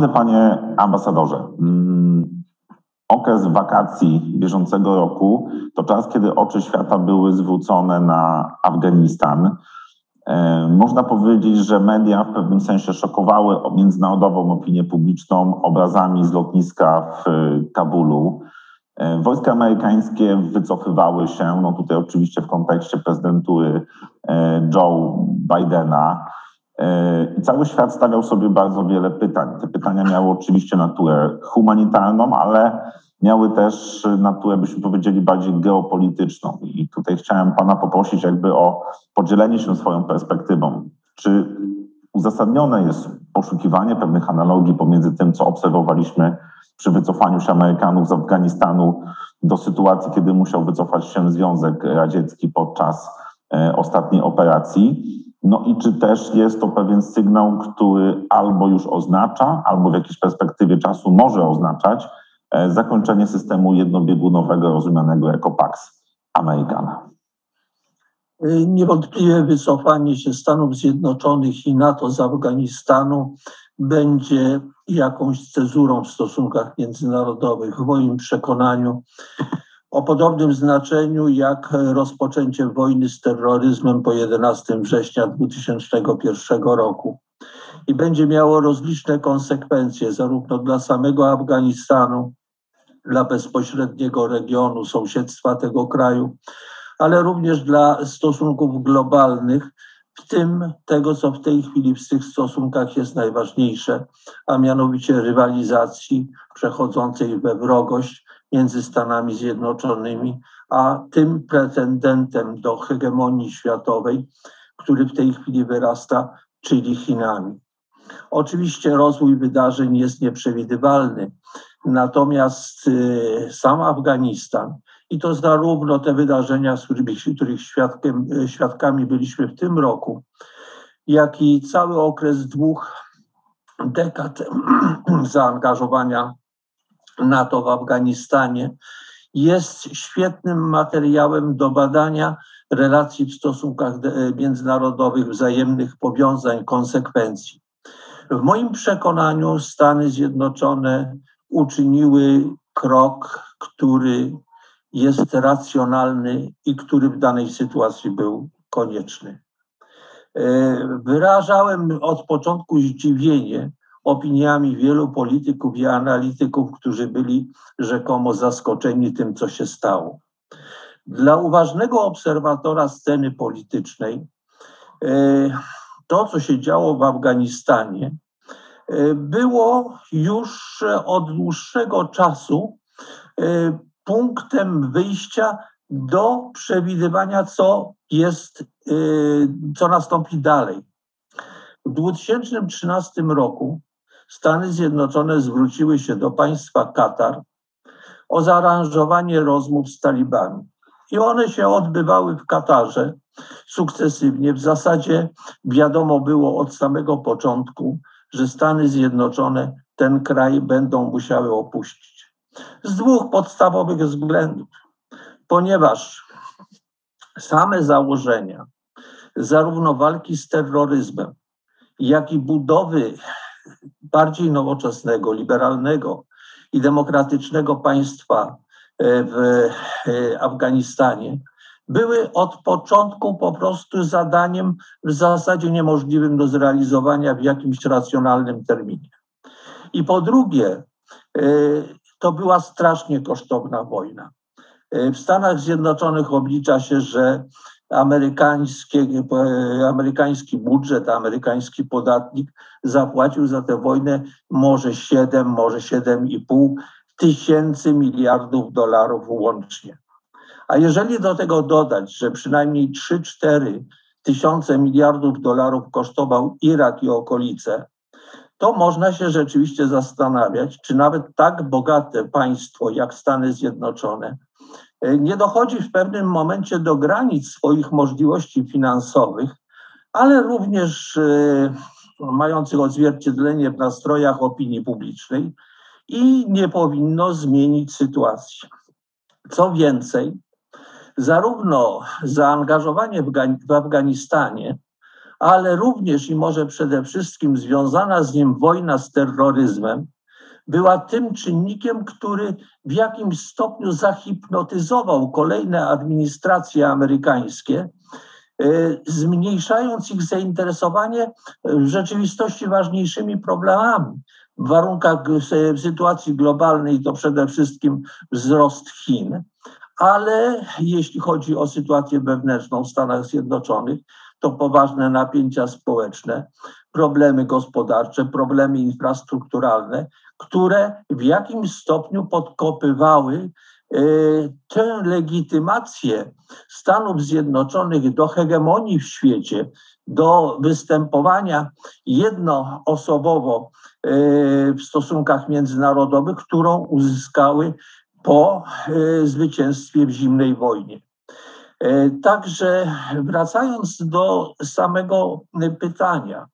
Szanowny panie ambasadorze, mm, okres wakacji bieżącego roku to czas, kiedy oczy świata były zwrócone na Afganistan. E, można powiedzieć, że media w pewnym sensie szokowały międzynarodową opinię publiczną obrazami z lotniska w Kabulu. E, wojska amerykańskie wycofywały się, no tutaj oczywiście w kontekście prezydentury e, Joe Bidena. I cały świat stawiał sobie bardzo wiele pytań. Te pytania miały oczywiście naturę humanitarną, ale miały też naturę, byśmy powiedzieli, bardziej geopolityczną. I tutaj chciałem Pana poprosić jakby o podzielenie się swoją perspektywą. Czy uzasadnione jest poszukiwanie pewnych analogii pomiędzy tym, co obserwowaliśmy przy wycofaniu się Amerykanów z Afganistanu do sytuacji, kiedy musiał wycofać się Związek Radziecki podczas e, ostatniej operacji. No i czy też jest to pewien sygnał, który albo już oznacza, albo w jakiejś perspektywie czasu może oznaczać E, zakończenie systemu jednobiegunowego rozumianego jako Pax Americana. E, niewątpliwie wycofanie się Stanów Zjednoczonych i NATO z Afganistanu będzie jakąś cezurą w stosunkach międzynarodowych. W moim przekonaniu o podobnym znaczeniu jak rozpoczęcie wojny z terroryzmem po 11 września 2001 roku. I będzie miało rozliczne konsekwencje zarówno dla samego Afganistanu, dla bezpośredniego regionu, sąsiedztwa tego kraju, ale również dla stosunków globalnych, w tym tego, co w tej chwili w tych stosunkach jest najważniejsze, a mianowicie rywalizacji przechodzącej we wrogość między Stanami Zjednoczonymi a tym pretendentem do hegemonii światowej, który w tej chwili wyrasta, czyli Chinami. Oczywiście rozwój wydarzeń jest nieprzewidywalny, Natomiast y, sam Afganistan i to zarówno te wydarzenia, z których, których świadkiem, y, świadkami byliśmy w tym roku, jak i cały okres dwóch dekad zaangażowania NATO w Afganistanie jest świetnym materiałem do badania relacji w stosunkach międzynarodowych, wzajemnych powiązań, konsekwencji. W moim przekonaniu Stany Zjednoczone uczyniły krok, który jest racjonalny i który w danej sytuacji był konieczny. E, wyrażałem od początku zdziwienie opiniami wielu polityków i analityków, którzy byli rzekomo zaskoczeni tym, co się stało. Dla uważnego obserwatora sceny politycznej, e, to, co się działo w Afganistanie, było już od dłuższego czasu e, punktem wyjścia do przewidywania, co jest, e, co nastąpi dalej. W 2013 roku Stany Zjednoczone zwróciły się do państwa Katar o zaaranżowanie rozmów z talibami. I one się odbywały w Katarze sukcesywnie. W zasadzie wiadomo było od samego początku, że Stany Zjednoczone ten kraj będą musiały opuścić. Z dwóch podstawowych względów. Ponieważ same założenia zarówno walki z terroryzmem, jak i budowy bardziej nowoczesnego, liberalnego i demokratycznego państwa e, w e, Afganistanie były od początku po prostu zadaniem w zasadzie niemożliwym do zrealizowania w jakimś racjonalnym terminie. I po drugie, e, to była strasznie kosztowna wojna. W Stanach Zjednoczonych oblicza się, że amerykański, budżet, amerykański podatnik zapłacił za tę wojnę może 7, może 7,5 tysięcy miliardów dolarów łącznie. A jeżeli do tego dodać, że przynajmniej 3-4 tysiące miliardów dolarów kosztował Irak i okolice, to można się rzeczywiście zastanawiać, czy nawet tak bogate państwo jak Stany Zjednoczone nie dochodzi w pewnym momencie do granic swoich możliwości finansowych, ale również e, mających odzwierciedlenie w nastrojach opinii publicznej i nie powinno zmienić sytuacji. Co więcej, zarówno zaangażowanie w Afganistanie, ale również i może przede wszystkim związana z nim wojna z terroryzmem, była tym czynnikiem, który w jakimś stopniu zahipnotyzował kolejne administracje amerykańskie, e, zmniejszając ich zainteresowanie w rzeczywistości ważniejszymi problemami. W warunkach w sytuacji globalnej to przede wszystkim wzrost Chin, ale jeśli chodzi o sytuację wewnętrzną w Stanach Zjednoczonych, to poważne napięcia społeczne, problemy gospodarcze, problemy infrastrukturalne, które w jakimś stopniu podkopywały e, tę legitymację Stanów Zjednoczonych do hegemonii w świecie, do występowania jednoosobowo e, w stosunkach międzynarodowych, którą uzyskały po e, zwycięstwie w zimnej wojnie. Także wracając do samego pytania,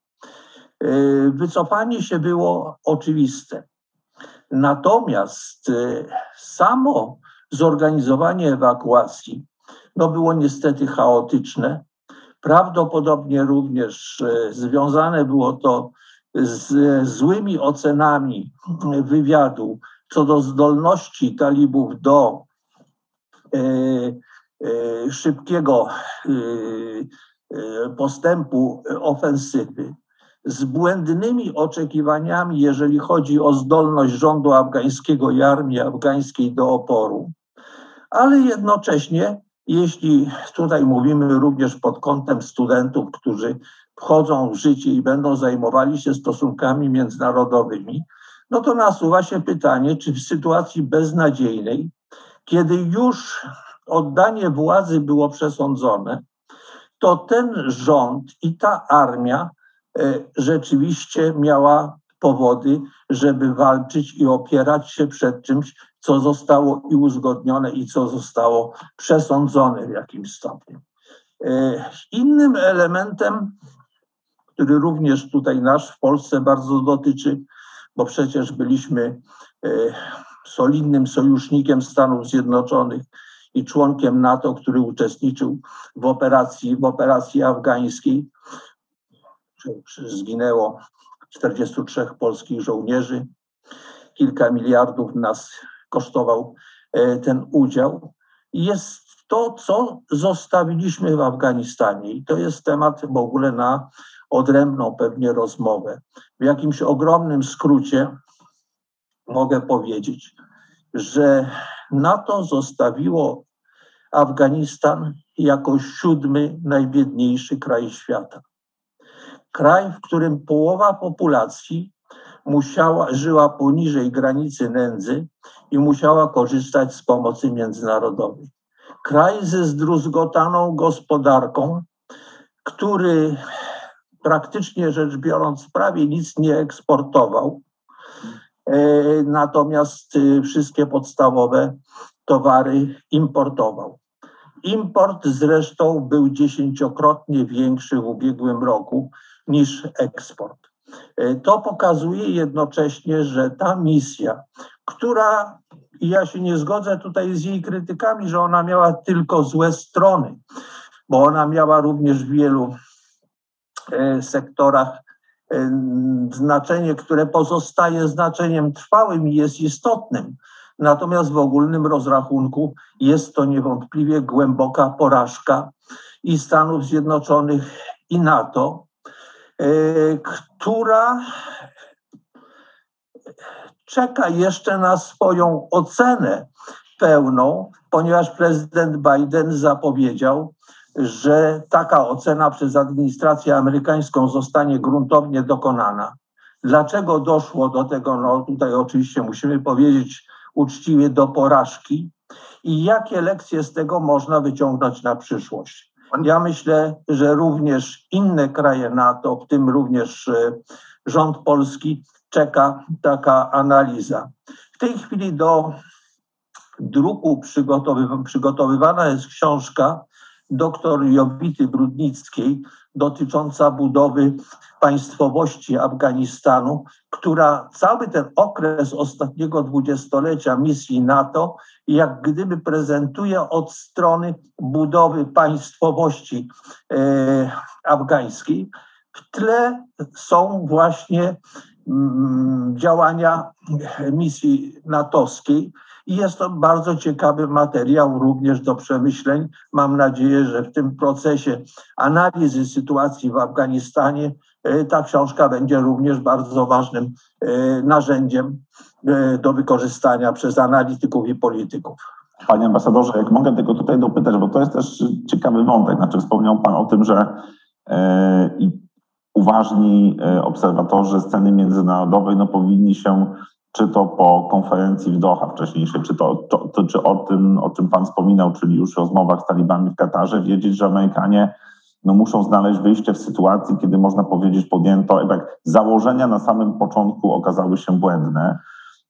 wycofanie się było oczywiste. Natomiast y, samo zorganizowanie ewakuacji no było niestety chaotyczne. Prawdopodobnie również y, związane było to z złymi ocenami wywiadu co do zdolności talibów do szybkiego postępu ofensywy z błędnymi oczekiwaniami, jeżeli chodzi o zdolność rządu afgańskiego i armii afgańskiej do oporu, ale jednocześnie, jeśli tutaj mówimy również pod kątem studentów, którzy wchodzą w życie i będą zajmowali się stosunkami międzynarodowymi, no to nasuwa się pytanie, czy w sytuacji beznadziejnej, kiedy już oddanie władzy było przesądzone, to ten rząd i ta armia rzeczywiście miała powody, żeby walczyć i opierać się przed czymś, co zostało i uzgodnione, i co zostało przesądzone w jakimś stopniu. E, innym elementem, który również tutaj nasz w Polsce bardzo dotyczy, bo przecież byliśmy e, solidnym sojusznikiem Stanów Zjednoczonych i członkiem NATO, który uczestniczył w operacji, w operacji afgańskiej, zginęło 43 polskich żołnierzy. Kilka miliardów nas kosztował e, ten udział. Jest to, co zostawiliśmy w Afganistanie. I to jest temat w ogóle na odrębną pewnie rozmowę. W jakimś ogromnym skrócie mogę powiedzieć, że NATO zostawiło Afganistan jako siódmy najbiedniejszy kraj świata. Kraj, w którym połowa populacji musiała, żyła poniżej granicy nędzy i musiała korzystać z pomocy międzynarodowej. Kraj ze zdruzgotaną gospodarką, który praktycznie rzecz biorąc prawie nic nie eksportował, e, natomiast e, wszystkie podstawowe towary importował. Import zresztą był dziesięciokrotnie większy w ubiegłym roku niż eksport. E, to pokazuje jednocześnie, że ta misja, która, ja się nie zgodzę tutaj z jej krytykami, że ona miała tylko złe strony, bo ona miała również w wielu e, sektorach e, znaczenie, które pozostaje znaczeniem trwałym i jest istotnym. Natomiast w ogólnym rozrachunku jest to niewątpliwie głęboka porażka i Stanów Zjednoczonych, i NATO, która czeka jeszcze na swoją ocenę pełną, ponieważ prezydent Biden zapowiedział, że taka ocena przez administrację amerykańską zostanie gruntownie dokonana. Dlaczego doszło do tego? No tutaj oczywiście musimy powiedzieć uczciwie do porażki i jakie lekcje z tego można wyciągnąć na przyszłość. Ja myślę, że również inne kraje NATO, w tym również e, rząd polski, czeka taka analiza. W tej chwili do druku przygotowywana jest książka dr Jowity Brudnickiej dotycząca budowy państwowości Afganistanu, która cały ten okres ostatniego dwudziestolecia misji NATO jak gdyby prezentuje od strony budowy państwowości e, afgańskiej. W tle są właśnie działania misji natowskiej, i jest to bardzo ciekawy materiał również do przemyśleń. Mam nadzieję, że w tym procesie analizy sytuacji w Afganistanie e, ta książka będzie również bardzo ważnym e, narzędziem e, do wykorzystania przez analityków i polityków. Panie ambasadorze, jak mogę tylko tutaj dopytać, bo to jest też ciekawy wątek. Znaczy, wspomniał Pan o tym, że i uważni obserwatorzy sceny międzynarodowej no, powinni się czy to po konferencji w Doha wcześniejszej, czy to, to, to, czy o tym, o czym Pan wspominał, czyli już rozmowach z talibami w Katarze, wiedzieć, że Amerykanie no, muszą znaleźć wyjście w sytuacji, kiedy można powiedzieć podjęto, jak założenia na samym początku okazały się błędne.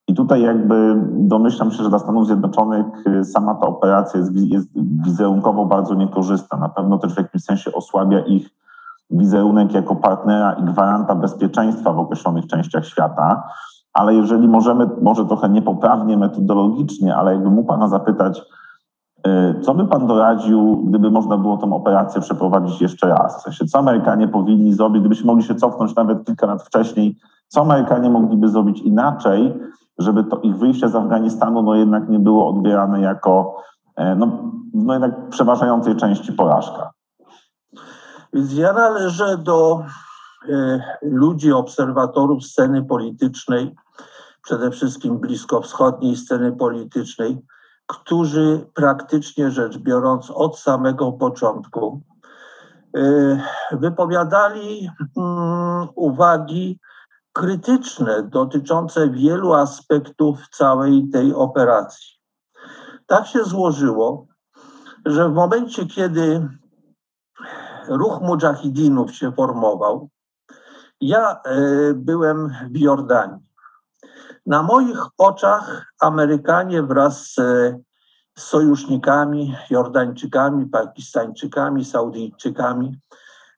I tutaj jakby domyślam się, że dla Stanów Zjednoczonych y, sama ta operacja jest, jest wizerunkowo bardzo niekorzystna. Na pewno też w jakimś sensie osłabia ich wizerunek jako partnera i gwaranta bezpieczeństwa w określonych częściach świata ale jeżeli możemy, może trochę niepoprawnie metodologicznie, ale jakby mógł Pana zapytać, y, co by Pan doradził, gdyby można było tę operację przeprowadzić jeszcze raz? W sensie, co Amerykanie powinni zrobić, gdybyśmy mogli się cofnąć nawet kilka lat wcześniej, co Amerykanie mogliby zrobić inaczej, żeby to ich wyjście z Afganistanu no jednak nie było odbierane jako e, no, no jednak przeważającej części porażka? Więc ja należę do e, ludzi, obserwatorów sceny politycznej, przede wszystkim bliskowschodniej sceny politycznej, którzy praktycznie rzecz biorąc od samego początku y, wypowiadali mm, uwagi krytyczne dotyczące wielu aspektów całej tej operacji. Tak się złożyło, że w momencie, kiedy ruch mujahidinów się formował, ja y, byłem w Jordanii. Na moich oczach Amerykanie wraz z sojusznikami, Jordańczykami, Pakistańczykami, Saudyjczykami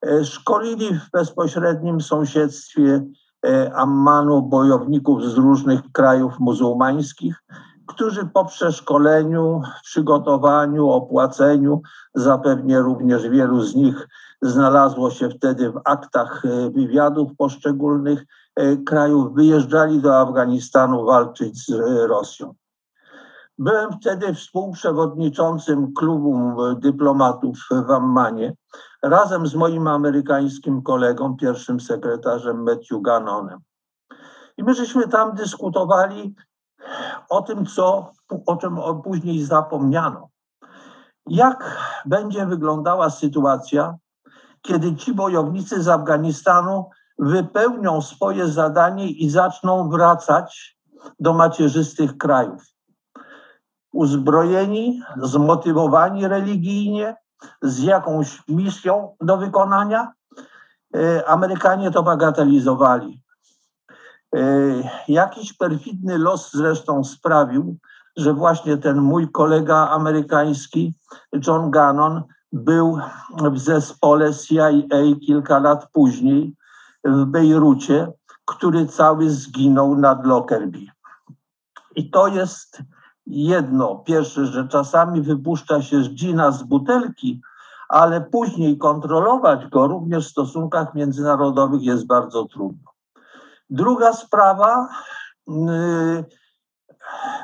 e, szkolili w bezpośrednim sąsiedztwie e, Ammanu bojowników z różnych krajów muzułmańskich, którzy po przeszkoleniu, przygotowaniu, opłaceniu, zapewnie również wielu z nich znalazło się wtedy w aktach e, wywiadów poszczególnych e, krajów, wyjeżdżali do Afganistanu walczyć z e, Rosją. Byłem wtedy współprzewodniczącym klubu dyplomatów w Ammanie razem z moim amerykańskim kolegą, pierwszym sekretarzem Matthew Gannonem. I my żeśmy tam dyskutowali o tym, co, o czym później zapomniano. Jak będzie wyglądała sytuacja, kiedy ci bojownicy z Afganistanu wypełnią swoje zadanie i zaczną wracać do macierzystych krajów. Uzbrojeni, zmotywowani religijnie, z jakąś misją do wykonania, e, Amerykanie to bagatelizowali. E, jakiś perfidny los zresztą sprawił, że właśnie ten mój kolega amerykański, John Gannon, był w zespole CIA kilka lat później w Bejrucie, który cały zginął nad Lockerbie. I to jest jedno. Pierwsze, że czasami wypuszcza się gina z butelki, ale później kontrolować go również w stosunkach międzynarodowych jest bardzo trudno. Druga sprawa, yy,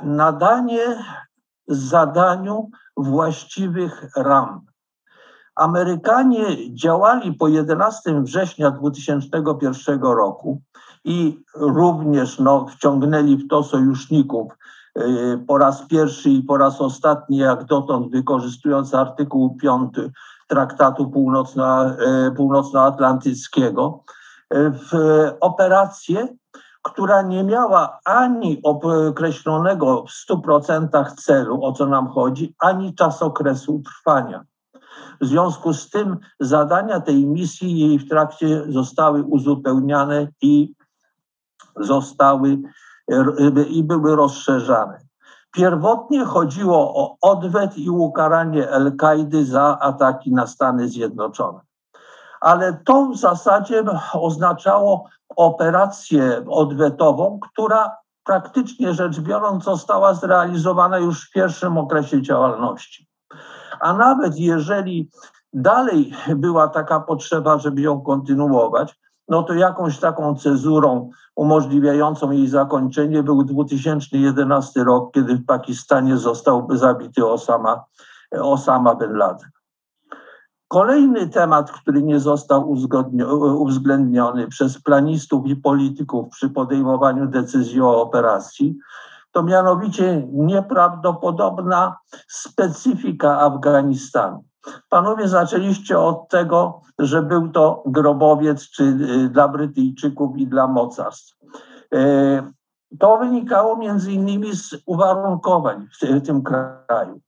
nadanie zadaniu właściwych ram. Amerykanie działali po 11 września 2001 roku i również no, wciągnęli w to sojuszników y, po raz pierwszy i po raz ostatni, jak dotąd, wykorzystując artykuł 5 Traktatu Północno, y, Północnoatlantyckiego, y, w operację, która nie miała ani określonego w 100% celu, o co nam chodzi, ani czasokresu trwania. W związku z tym zadania tej misji jej w trakcie zostały uzupełniane i zostały i były rozszerzane. Pierwotnie chodziło o odwet i ukaranie Al-Kaidy za ataki na Stany Zjednoczone. Ale to w zasadzie oznaczało operację odwetową, która praktycznie rzecz biorąc została zrealizowana już w pierwszym okresie działalności. A nawet jeżeli dalej była taka potrzeba, żeby ją kontynuować, no to jakąś taką cezurą umożliwiającą jej zakończenie był 2011 rok, kiedy w Pakistanie został zabity Osama, Osama bin Laden. Kolejny temat, który nie został uwzględniony przez planistów i polityków przy podejmowaniu decyzji o operacji, to mianowicie nieprawdopodobna specyfika Afganistanu. Panowie zaczęliście od tego, że był to grobowiec czy y, dla Brytyjczyków i dla mocarstw. E, to wynikało między innymi z uwarunkowań w tym kraju,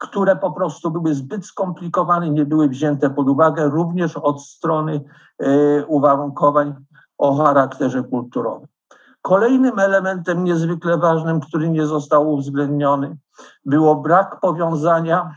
które po prostu były zbyt skomplikowane, nie były wzięte pod uwagę również od strony e, uwarunkowań o charakterze kulturowym. Kolejnym elementem niezwykle ważnym, który nie został uwzględniony, było brak powiązania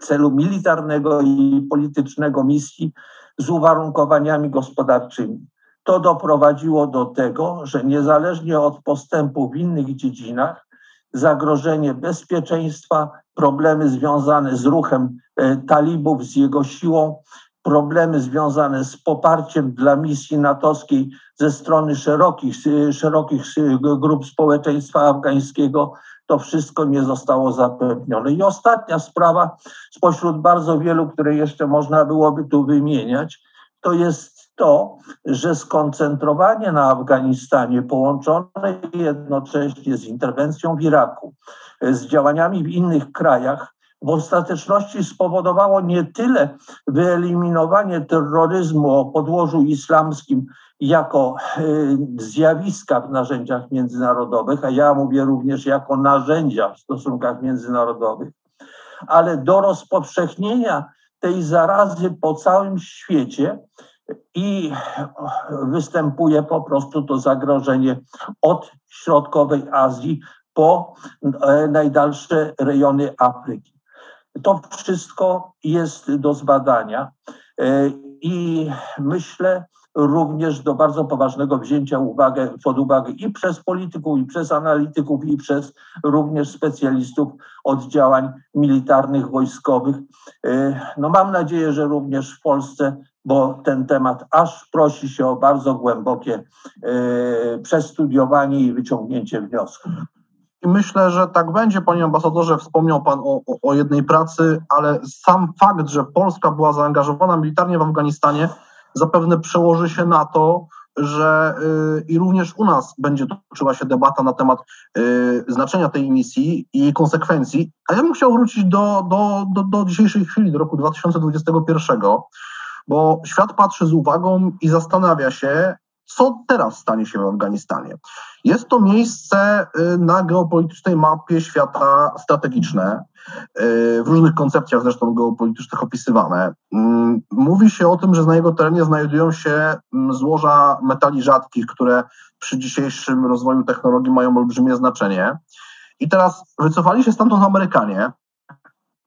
celu militarnego i politycznego misji z uwarunkowaniami gospodarczymi. To doprowadziło do tego, że niezależnie od postępu w innych dziedzinach, zagrożenie bezpieczeństwa, problemy związane z ruchem e, talibów, z jego siłą, problemy związane z poparciem dla misji natowskiej ze strony szerokich, szerokich grup społeczeństwa afgańskiego to wszystko nie zostało zapewnione. I ostatnia sprawa spośród bardzo wielu, które jeszcze można byłoby tu wymieniać, to jest to, że skoncentrowanie na Afganistanie połączone jednocześnie z interwencją w Iraku, z działaniami w innych krajach, w ostateczności spowodowało nie tyle wyeliminowanie terroryzmu o podłożu islamskim jako e, zjawiska w narzędziach międzynarodowych, a ja mówię również jako narzędzia w stosunkach międzynarodowych, ale do rozpowszechnienia tej zarazy po całym świecie i występuje po prostu to zagrożenie od środkowej Azji po e, najdalsze rejony Afryki. To wszystko jest do zbadania e, i myślę również do bardzo poważnego wzięcia uwagę, pod uwagę i przez polityków, i przez analityków, i przez również specjalistów od działań militarnych, wojskowych. E, no mam nadzieję, że również w Polsce, bo ten temat aż prosi się o bardzo głębokie e, przestudiowanie i wyciągnięcie wniosków. I myślę, że tak będzie, panie ambasadorze. Wspomniał pan o, o, jednej pracy, ale sam fakt, że Polska była zaangażowana militarnie w Afganistanie, zapewne przełoży się na to, że y, i również u nas będzie toczyła się debata na temat y, znaczenia tej misji i jej konsekwencji. A ja bym chciał wrócić do, do, do, do dzisiejszej chwili, do roku 2021, bo świat patrzy z uwagą i zastanawia się, co teraz stanie się w Afganistanie. Jest to miejsce y, na geopolitycznej mapie świata strategiczne, y, w różnych koncepcjach zresztą geopolitycznych opisywane. Mm, mówi się o tym, że na jego terenie znajdują się mm, złoża metali rzadkich, które przy dzisiejszym rozwoju technologii mają olbrzymie znaczenie. I teraz wycofali się stamtąd Amerykanie.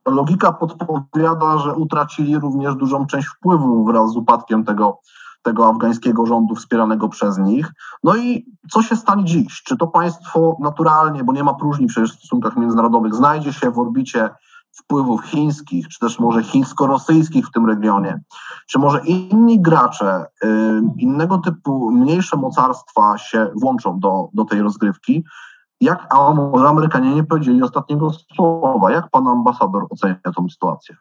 Logika podpowiada, że utracili również dużą część wpływu wraz z upadkiem tego tego afgańskiego rządu wspieranego przez nich. No i co się stanie dziś? Czy to państwo naturalnie, bo nie ma próżni przecież w stosunkach międzynarodowych, znajdzie się w orbicie wpływów chińskich, czy też może chińsko-rosyjskich w tym regionie, czy może inni gracze, y, innego typu mniejsze mocarstwa się włączą do, do tej rozgrywki, jak, a może Amerykanie nie powiedzieli ostatniego słowa, jak pan ambasador ocenia tę sytuację?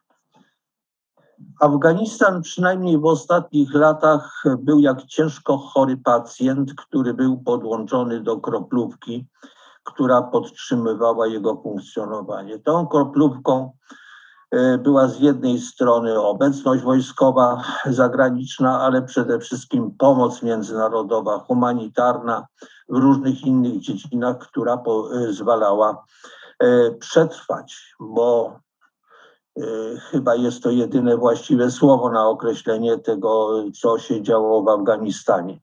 Afganistan przynajmniej w ostatnich latach był jak ciężko chory pacjent, który był podłączony do kroplówki, która podtrzymywała jego funkcjonowanie. Tą kroplówką e, była z jednej strony obecność wojskowa, zagraniczna, ale przede wszystkim pomoc międzynarodowa, humanitarna w różnych innych dziedzinach, która pozwalała e, przetrwać, bo chyba jest to jedyne właściwe słowo na określenie tego, co się działo w Afganistanie.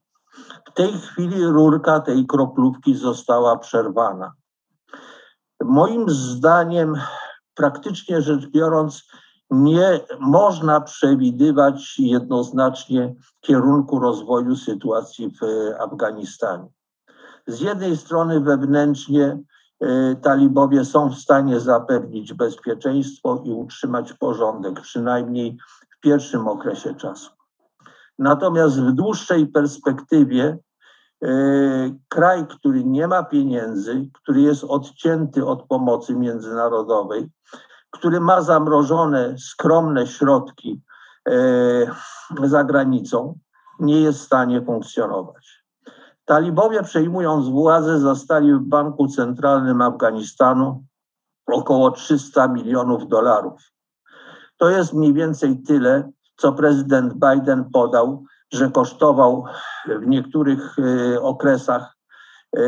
W tej chwili rurka tej kroplówki została przerwana. Moim zdaniem, praktycznie rzecz biorąc, nie można przewidywać jednoznacznie kierunku rozwoju sytuacji w Afganistanie. Z jednej strony wewnętrznie talibowie są w stanie zapewnić bezpieczeństwo i utrzymać porządek, przynajmniej w pierwszym okresie czasu. Natomiast w dłuższej perspektywie y, kraj, który nie ma pieniędzy, który jest odcięty od pomocy międzynarodowej, który ma zamrożone skromne środki y, za granicą, nie jest w stanie funkcjonować. Talibowie przejmując władzę zastali w Banku Centralnym Afganistanu około 300 milionów dolarów. To jest mniej więcej tyle, co prezydent Biden podał, że kosztował w niektórych y, okresach y,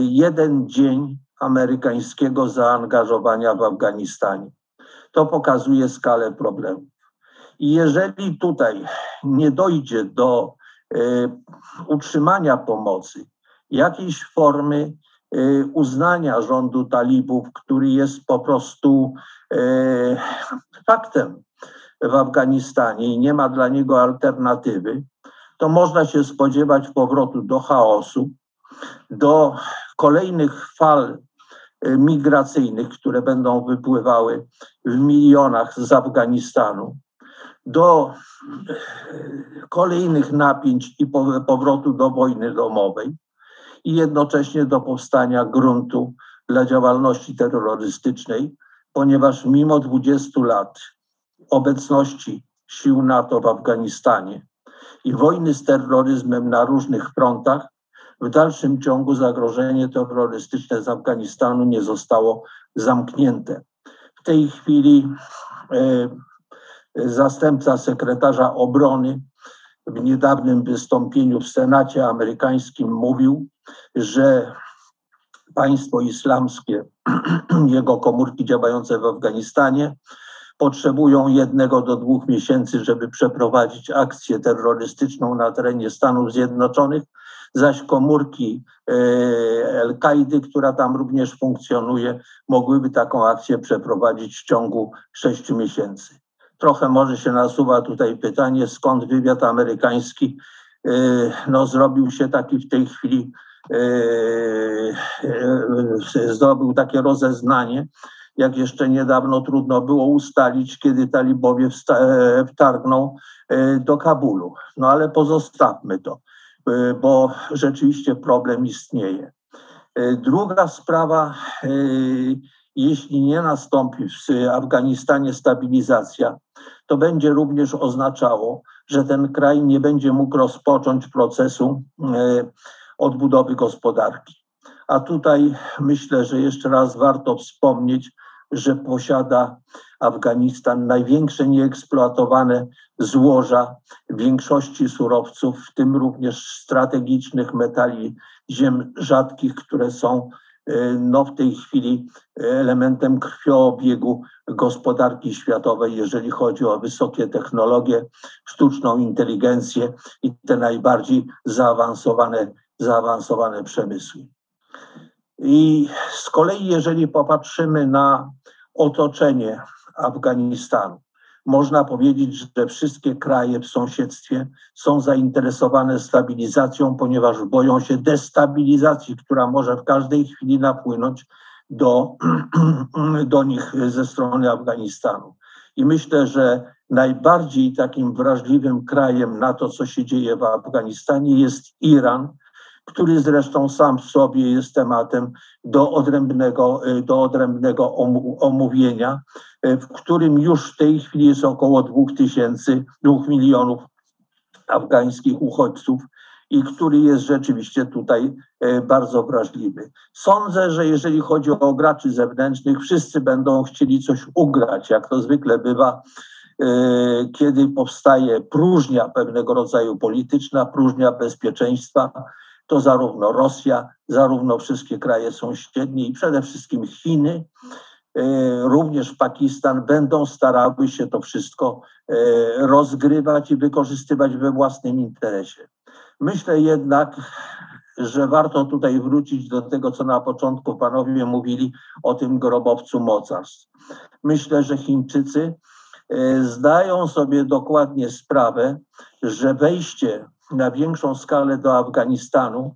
jeden dzień amerykańskiego zaangażowania w Afganistanie. To pokazuje skalę problemu. I jeżeli tutaj nie dojdzie do utrzymania pomocy, jakiejś formy y, uznania rządu talibów, który jest po prostu y, faktem w Afganistanie i nie ma dla niego alternatywy, to można się spodziewać powrotu do chaosu, do kolejnych fal migracyjnych, które będą wypływały w milionach z Afganistanu do e, kolejnych napięć i powrotu do wojny domowej i jednocześnie do powstania gruntu dla działalności terrorystycznej, ponieważ mimo 20 lat obecności sił NATO w Afganistanie i wojny z terroryzmem na różnych frontach, w dalszym ciągu zagrożenie terrorystyczne z Afganistanu nie zostało zamknięte. W tej chwili e, zastępca sekretarza obrony w niedawnym wystąpieniu w Senacie amerykańskim mówił, że państwo islamskie, jego komórki działające w Afganistanie, potrzebują jednego do dwóch miesięcy, żeby przeprowadzić akcję terrorystyczną na terenie Stanów Zjednoczonych, zaś komórki e, Al-Kaidy, która tam również funkcjonuje, mogłyby taką akcję przeprowadzić w ciągu sześciu miesięcy. Trochę może się nasuwa tutaj pytanie, skąd wywiad amerykański y, no, zrobił się taki w tej chwili, y, y, zdobył takie rozeznanie, jak jeszcze niedawno trudno było ustalić, kiedy talibowie wtargną do Kabulu. No ale pozostawmy to, bo rzeczywiście problem istnieje. Druga sprawa, jeśli nie nastąpi w Afganistanie stabilizacja, to będzie również oznaczało, że ten kraj nie będzie mógł rozpocząć procesu e, odbudowy gospodarki. A tutaj myślę, że jeszcze raz warto wspomnieć, że posiada Afganistan największe nieeksploatowane złoża większości surowców, w tym również strategicznych metali ziem rzadkich, które są no w tej chwili elementem krwioobiegu gospodarki światowej, jeżeli chodzi o wysokie technologie, sztuczną inteligencję i te najbardziej zaawansowane, zaawansowane przemysły. I z kolei, jeżeli popatrzymy na otoczenie Afganistanu, można powiedzieć, że wszystkie kraje w sąsiedztwie są zainteresowane stabilizacją, ponieważ boją się destabilizacji, która może w każdej chwili napłynąć do, do nich ze strony Afganistanu. I myślę, że najbardziej takim wrażliwym krajem na to, co się dzieje w Afganistanie, jest Iran, który zresztą sam w sobie jest tematem do odrębnego, do odrębnego omówienia, w którym już w tej chwili jest około dwóch tysięcy, dwóch milionów afgańskich uchodźców i który jest rzeczywiście tutaj e, bardzo wrażliwy. Sądzę, że jeżeli chodzi o graczy zewnętrznych, wszyscy będą chcieli coś ugrać, jak to zwykle bywa, kiedy powstaje próżnia pewnego rodzaju polityczna, próżnia bezpieczeństwa, to zarówno Rosja, zarówno wszystkie kraje sąsiednie i przede wszystkim Chiny, e, również Pakistan będą starały się to wszystko e, rozgrywać i wykorzystywać we własnym interesie. Myślę jednak, że warto tutaj wrócić do tego, co na początku panowie mówili o tym grobowcu mocarstw. Myślę, że Chińczycy e, zdają sobie dokładnie sprawę, że wejście na większą skalę do Afganistanu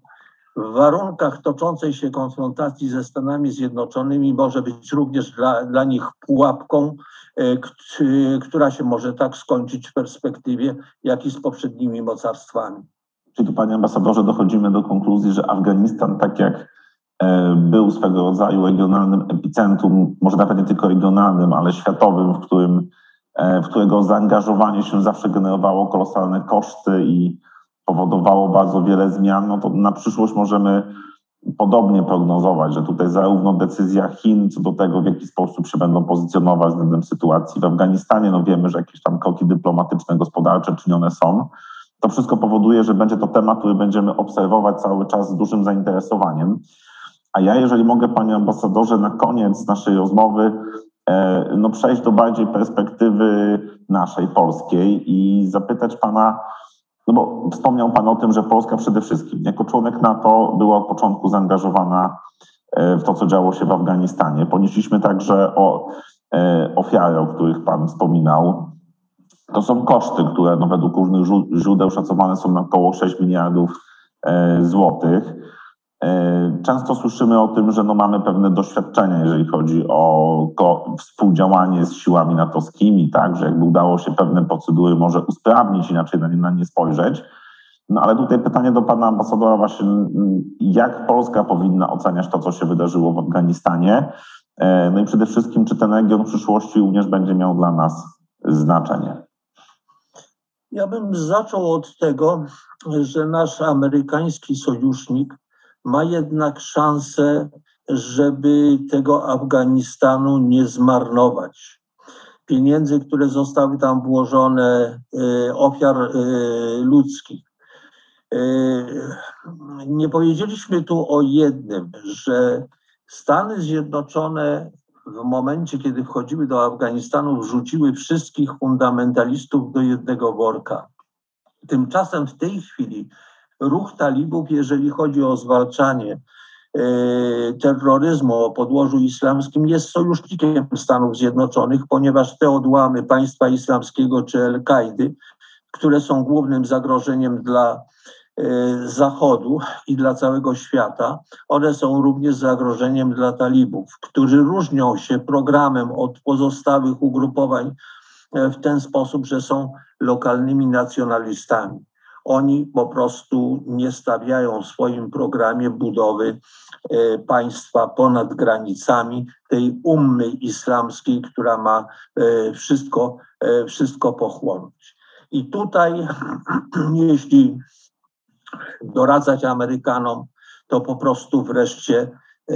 w warunkach toczącej się konfrontacji ze Stanami Zjednoczonymi może być również dla, dla nich pułapką, e, która się może tak skończyć w perspektywie, jak i z poprzednimi mocarstwami. Czyli tu, panie ambasadorze, dochodzimy do konkluzji, że Afganistan, tak jak e, był swego rodzaju regionalnym epicentrum, może nawet nie tylko regionalnym, ale światowym, w, którym, e, w którego zaangażowanie się zawsze generowało kolosalne koszty i powodowało bardzo wiele zmian, no to na przyszłość możemy podobnie prognozować, że tutaj zarówno decyzja Chin co do tego, w jaki sposób się będą pozycjonować względem sytuacji w Afganistanie, no wiemy, że jakieś tam kroki dyplomatyczne, gospodarcze czynione są, to wszystko powoduje, że będzie to temat, który będziemy obserwować cały czas z dużym zainteresowaniem. A ja, jeżeli mogę, panie ambasadorze, na koniec naszej rozmowy e, no, przejść do bardziej perspektywy naszej polskiej i zapytać pana, no bo wspomniał pan o tym, że Polska przede wszystkim jako członek NATO była od początku zaangażowana e, w to, co działo się w Afganistanie. Ponieśliśmy także o e, ofiary, o których pan wspominał. To są koszty, które no, według różnych źródeł szacowane są na około 6 miliardów e, złotych. E, często słyszymy o tym, że no mamy pewne doświadczenia, jeżeli chodzi o współdziałanie z siłami natowskimi, tak, że jakby udało się pewne procedury może usprawnić, inaczej na nie, na nie spojrzeć. No ale tutaj pytanie do pana ambasadora właśnie, jak Polska powinna oceniać to, co się wydarzyło w Afganistanie? E, no i przede wszystkim, czy ten region w przyszłości również będzie miał dla nas znaczenie? Ja bym zaczął od tego, że nasz amerykański sojusznik ma jednak szansę, żeby tego Afganistanu nie zmarnować. Pieniędzy, które zostały tam włożone, e, ofiar e, ludzkich. E, nie powiedzieliśmy tu o jednym, że Stany Zjednoczone w momencie, kiedy wchodziły do Afganistanu, wrzuciły wszystkich fundamentalistów do jednego worka. Tymczasem w tej chwili ruch talibów, jeżeli chodzi o zwalczanie e, terroryzmu o podłożu islamskim, jest sojusznikiem Stanów Zjednoczonych, ponieważ te odłamy państwa islamskiego czy Al-Kaidy, które są głównym zagrożeniem dla E, Zachodu i dla całego świata, one są również zagrożeniem dla talibów, którzy różnią się programem od pozostałych ugrupowań e, w ten sposób, że są lokalnymi nacjonalistami. Oni po prostu nie stawiają w swoim programie budowy e, państwa ponad granicami tej ummy islamskiej, która ma wszystko, wszystko pochłonąć. I tutaj, jeśli doradzać Amerykanom, to po prostu wreszcie e,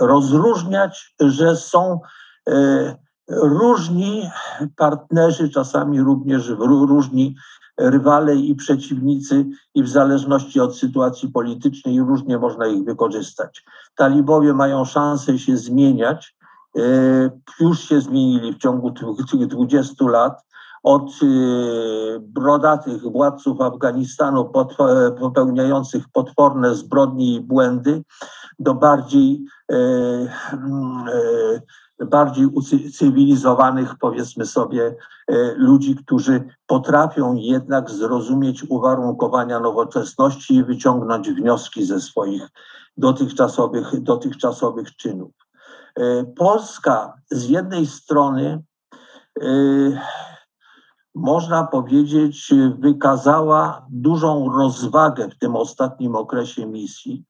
rozróżniać, że są e, różni partnerzy, czasami również różni rywale i przeciwnicy, i w zależności od sytuacji politycznej różnie można ich wykorzystać. Talibowie mają szansę się zmieniać, e, już się zmienili w ciągu tych 20 lat od y, brodatych władców Afganistanu popełniających potworne zbrodnie i błędy do bardziej, y, y, bardziej ucywilizowanych, powiedzmy sobie, ludzi, którzy potrafią jednak zrozumieć uwarunkowania nowoczesności i wyciągnąć wnioski ze swoich dotychczasowych, dotychczasowych czynów. Polska z jednej strony można powiedzieć, wykazała dużą rozwagę w tym ostatnim okresie misji,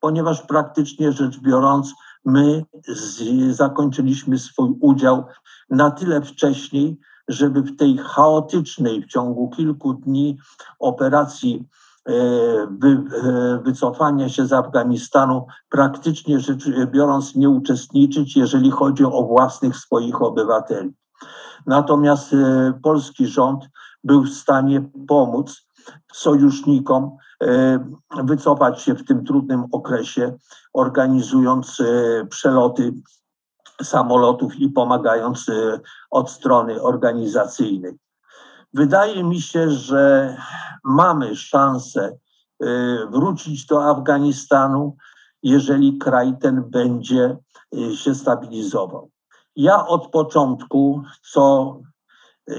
ponieważ praktycznie rzecz biorąc, my z, zakończyliśmy swój udział na tyle wcześniej, żeby w tej chaotycznej w ciągu kilku dni operacji e, wy, e, wycofania się z Afganistanu praktycznie rzecz biorąc nie uczestniczyć, jeżeli chodzi o własnych swoich obywateli. Natomiast e, polski rząd był w stanie pomóc sojusznikom wycofać się w tym trudnym okresie, organizując e, przeloty samolotów i pomagając od strony organizacyjnej. Wydaje mi się, że mamy szansę wrócić do Afganistanu, jeżeli kraj ten będzie się stabilizował. Ja od początku, co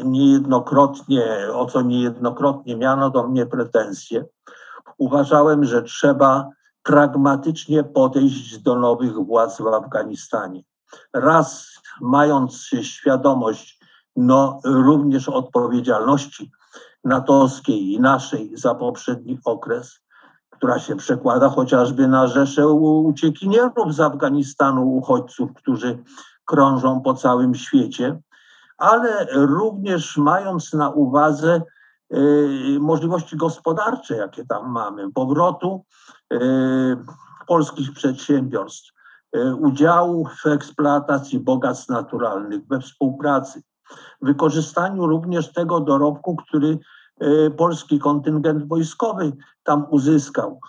niejednokrotnie, o co niejednokrotnie miano do mnie pretensje, uważałem, że trzeba pragmatycznie podejść do nowych władz w Afganistanie. Raz mając świadomość no, również odpowiedzialności natowskiej i naszej za poprzedni okres, która się przekłada chociażby na rzesze uciekinierów z Afganistanu, uchodźców, którzy krążą po całym świecie, ale również mając na uwadze możliwości gospodarcze, jakie tam mamy, powrotu y, polskich przedsiębiorstw, y, udziału w eksploatacji bogactw naturalnych, we współpracy, wykorzystaniu również tego dorobku, który polski kontyngent wojskowy tam uzyskał,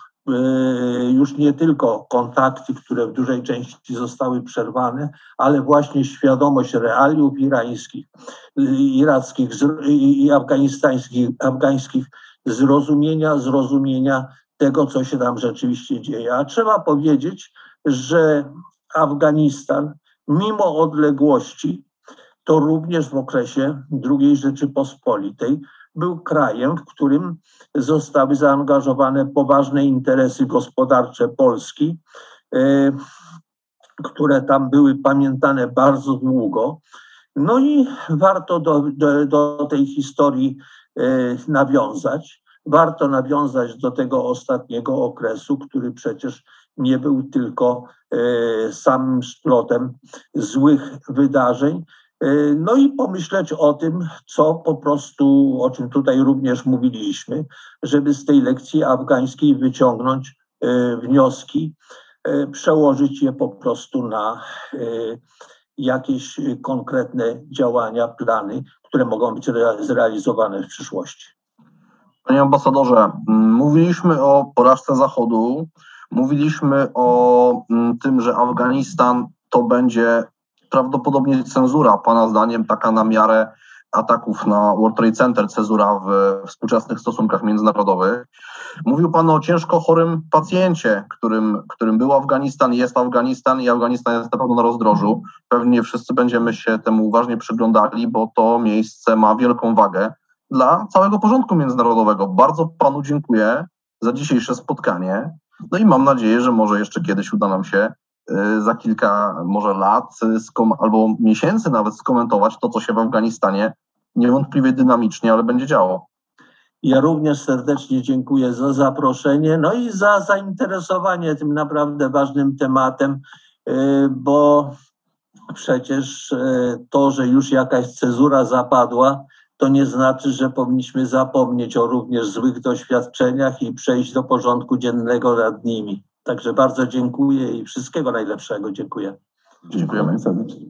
już nie tylko kontakty, które w dużej części zostały przerwane, ale właśnie świadomość realiów irańskich, irackich i afganistańskich, afgańskich, zrozumienia, zrozumienia tego, co się tam rzeczywiście dzieje. A trzeba powiedzieć, że Afganistan, mimo odległości, to również w okresie II Rzeczypospolitej był krajem, w którym zostały zaangażowane poważne interesy gospodarcze Polski, e, które tam były pamiętane bardzo długo. No i warto do, do, do tej historii e, nawiązać. Warto nawiązać do tego ostatniego okresu, który przecież nie był tylko e, samym splotem złych wydarzeń, no i pomyśleć o tym, co po prostu, o czym tutaj również mówiliśmy, żeby z tej lekcji afgańskiej wyciągnąć e, wnioski, e, przełożyć je po prostu na jakieś konkretne działania, plany, które mogą być zrealizowane w przyszłości. Panie ambasadorze, mówiliśmy o porażce Zachodu, mówiliśmy o tym, że Afganistan to będzie prawdopodobnie cenzura, Pana zdaniem, taka na miarę ataków na World Trade Center, cezura w współczesnych stosunkach międzynarodowych. Mówił Pan o ciężko chorym pacjencie, którym, którym był Afganistan, jest Afganistan i Afganistan jest na pewno na rozdrożu. Pewnie wszyscy będziemy się temu uważnie przyglądali, bo to miejsce ma wielką wagę dla całego porządku międzynarodowego. Bardzo Panu dziękuję za dzisiejsze spotkanie. No i mam nadzieję, że może jeszcze kiedyś uda nam się za kilka może lat albo miesięcy nawet skomentować to, co się w Afganistanie niewątpliwie dynamicznie, ale będzie działo. Ja również serdecznie dziękuję za zaproszenie, no i za zainteresowanie tym naprawdę ważnym tematem, y, bo przecież y, to, że już jakaś cezura zapadła, to nie znaczy, że powinniśmy zapomnieć o również złych doświadczeniach i przejść do porządku dziennego nad nimi. Także bardzo dziękuję i wszystkiego najlepszego. Dziękuję. Dziękujemy serdecznie.